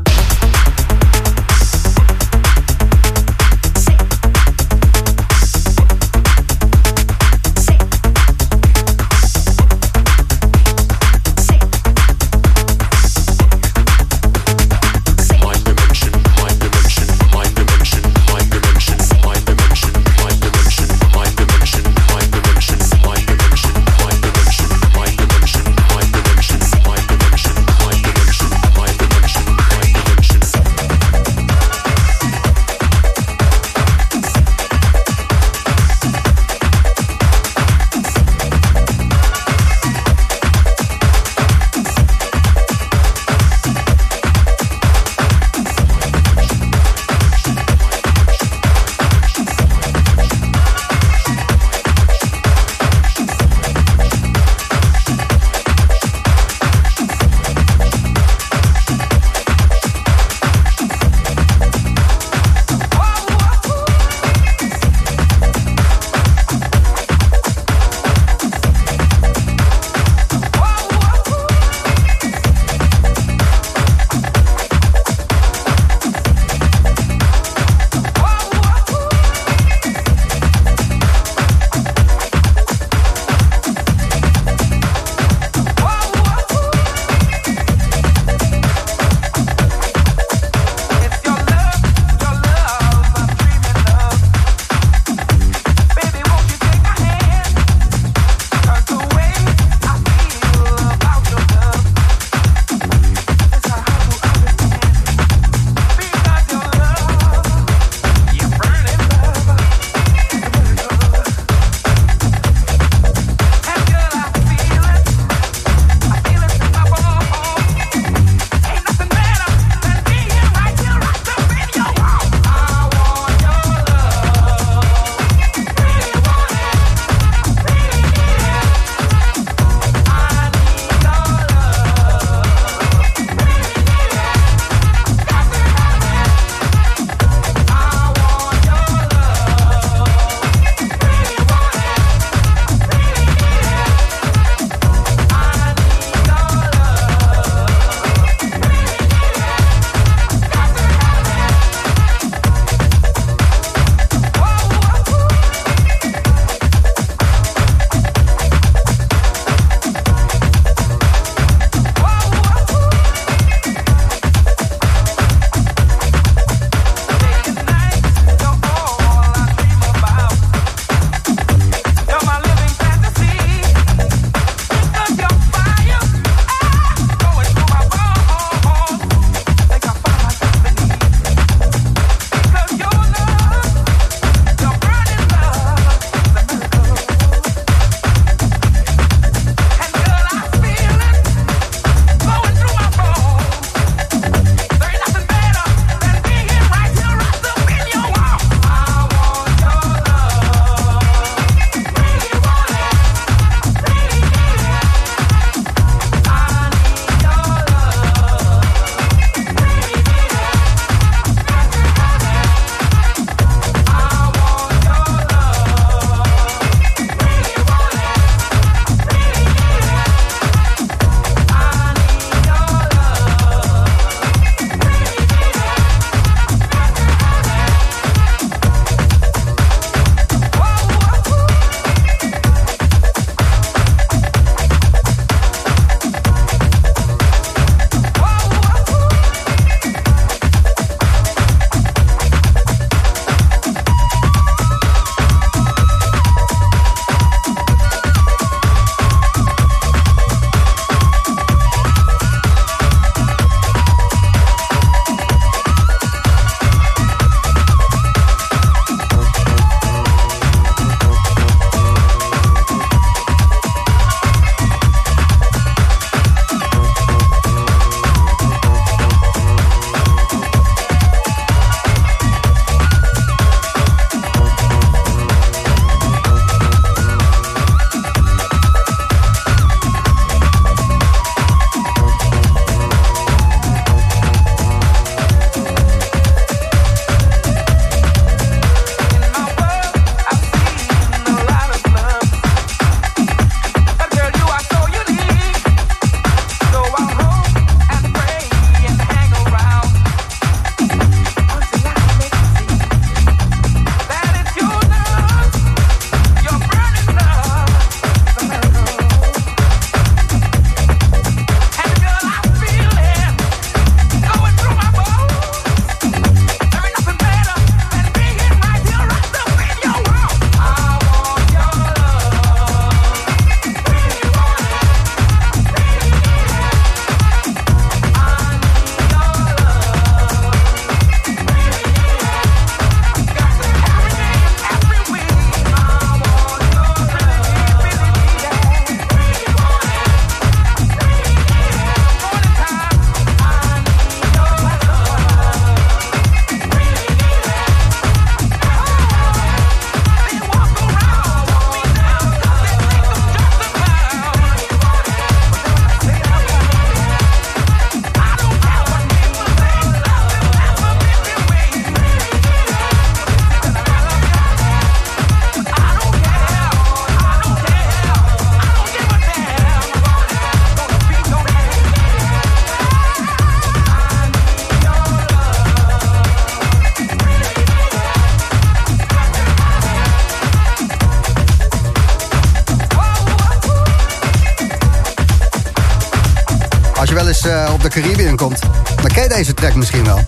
De Caribbean komt, dan ken je deze track misschien wel.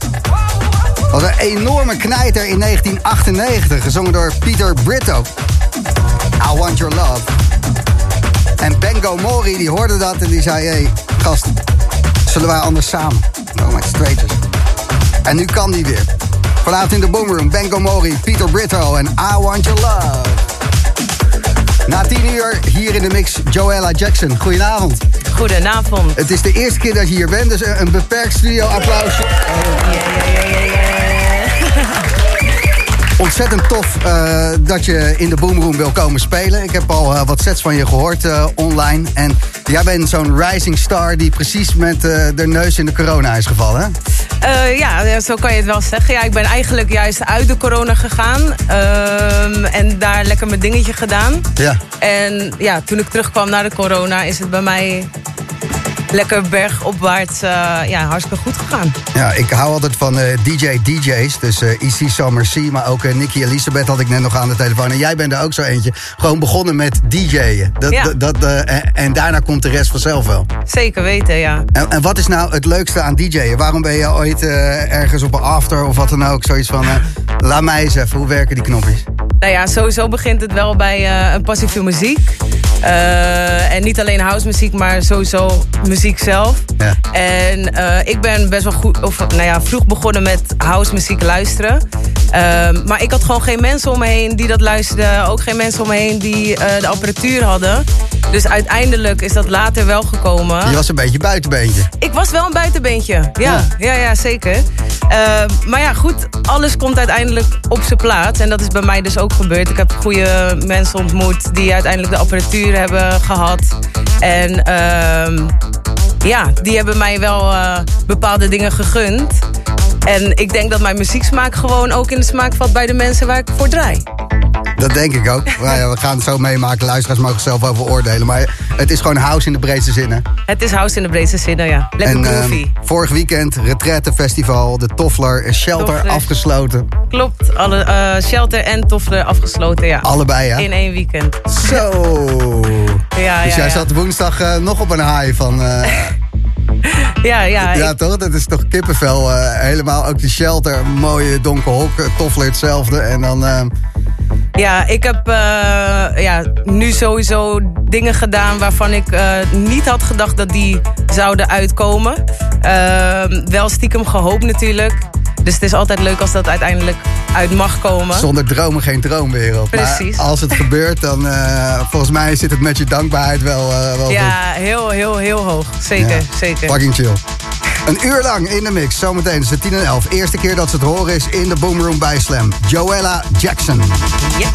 Was een enorme knijter in 1998, gezongen door Peter Brito. I Want Your Love. En Bengo Mori die hoorde dat en die zei... hey, gast, zullen wij anders samen? No, like strangers. En nu kan die weer. Vanavond in de Boomroom, Bengo Mori, Peter Brito en I Want Your Love. Na tien uur hier in de mix Joella Jackson. Goedenavond. Goedenavond. Het is de eerste keer dat je hier bent, dus een beperkt studio applausje. Ontzettend tof eh, dat je in de Boomroom wil komen spelen. Ik heb al eh, wat sets van je gehoord eh, online. En jij bent zo'n rising star die precies met de neus in de corona is gevallen. hè? Ja, ja, zo kan je het wel zeggen. Ja, ik ben eigenlijk juist uit de corona gegaan. ehm, en daar lekker mijn dingetje gedaan. Ja. En ja, toen ik terugkwam naar de corona is het bij mij lekker bergopwaarts eh, ja, hartstikke goed gegaan. Ja, ik hou altijd van eh, DJ DJ's. Dus eh EC Summer C, maar ook eh, Nicky Elisabeth had ik net nog aan de telefoon. En jij bent er ook zo eentje. Gewoon begonnen met DJ'en. Dat, Ja. dat, eh, en, en daarna komt de rest vanzelf wel. Zeker weten, ja. En, en wat is nou het leukste aan DJ'en? Waarom ben je ooit eh, ergens op een after of wat dan ook zoiets van... eh, laat mij eens even, hoe werken die knopjes? Nou ja, sowieso begint het wel bij eh, een passie voor muziek. Eh, en niet alleen house muziek, maar sowieso muziek zelf. Ja. En eh, ik ben best wel goed, of nou ja, vroeg begonnen met house muziek luisteren. Ehm, maar ik had gewoon geen mensen om me heen die dat luisterden. Ook geen mensen om me heen die eh, de apparatuur hadden. Dus uiteindelijk is dat later wel gekomen. Je was een beetje buitenbeentje. Ik was wel een buitenbeentje. Ja, ja, ja, zeker. Eh, maar ja, goed, alles komt uiteindelijk op zijn plaats. En dat is bij mij dus ook gebeurd. Ik heb goede mensen ontmoet die uiteindelijk de apparatuur hebben gehad. En ehm, ja, die hebben mij wel eh, bepaalde dingen gegund. En ik denk dat mijn muzieksmaak gewoon ook in de smaak valt bij de mensen waar ik voor draai. Dat denk ik ook. Maar ja, we gaan het zo meemaken. Luisteraars mogen zelf over oordelen. Maar het is gewoon house in de breedste zin, hè? Het is house in de breedste zin, ja. Lekker en groovy. ehm, vorig weekend, Festival, de Toffler, Shelter Toffler. afgesloten. Klopt, alle, eh, shelter en toffler afgesloten, ja. Allebei, ja? In één weekend. Zo. Ja, dus ja, jij ja. zat woensdag eh, nog op een high van... eh, Ja, ja. ja, ik- toch? Dat is toch kippenvel. eh, helemaal ook die shelter, mooie donker hok, eh, Toffler hetzelfde. En dan... ja, ik heb eh, ja, nu sowieso dingen gedaan waarvan ik eh, niet had gedacht dat die zouden uitkomen. Ehm, wel stiekem gehoopt natuurlijk. Dus het is altijd leuk als dat uiteindelijk uit mag komen. Zonder dromen geen droomwereld. Precies. Maar als het gebeurt, dan eh, volgens mij zit het met je dankbaarheid wel, wel goed. Ja, heel, heel, heel hoog. Zeker, Ja, zeker. Fucking chill. Een uur lang in de mix. Zometeen tussen 10 en 11. Eerste keer dat ze het horen is in de Boomroom bij Slam. Joella Jackson. Ja.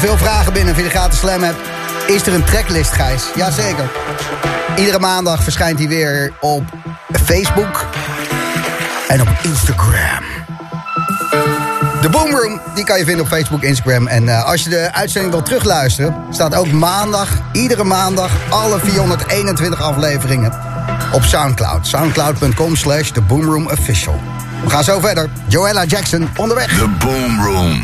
Veel vragen binnen via de gratis slam app. Is er een tracklist, Gijs? Jazeker. Iedere maandag verschijnt hij weer op Facebook en op Instagram. De Boomroom, die kan je vinden op Facebook, Instagram. En eh, als je de uitzending wil terugluisteren... staat ook maandag, iedere maandag... alle 421 afleveringen op Soundcloud. Soundcloud.com slash The Boomroom Official. We gaan zo verder. Joella Jackson onderweg. The Boom Room.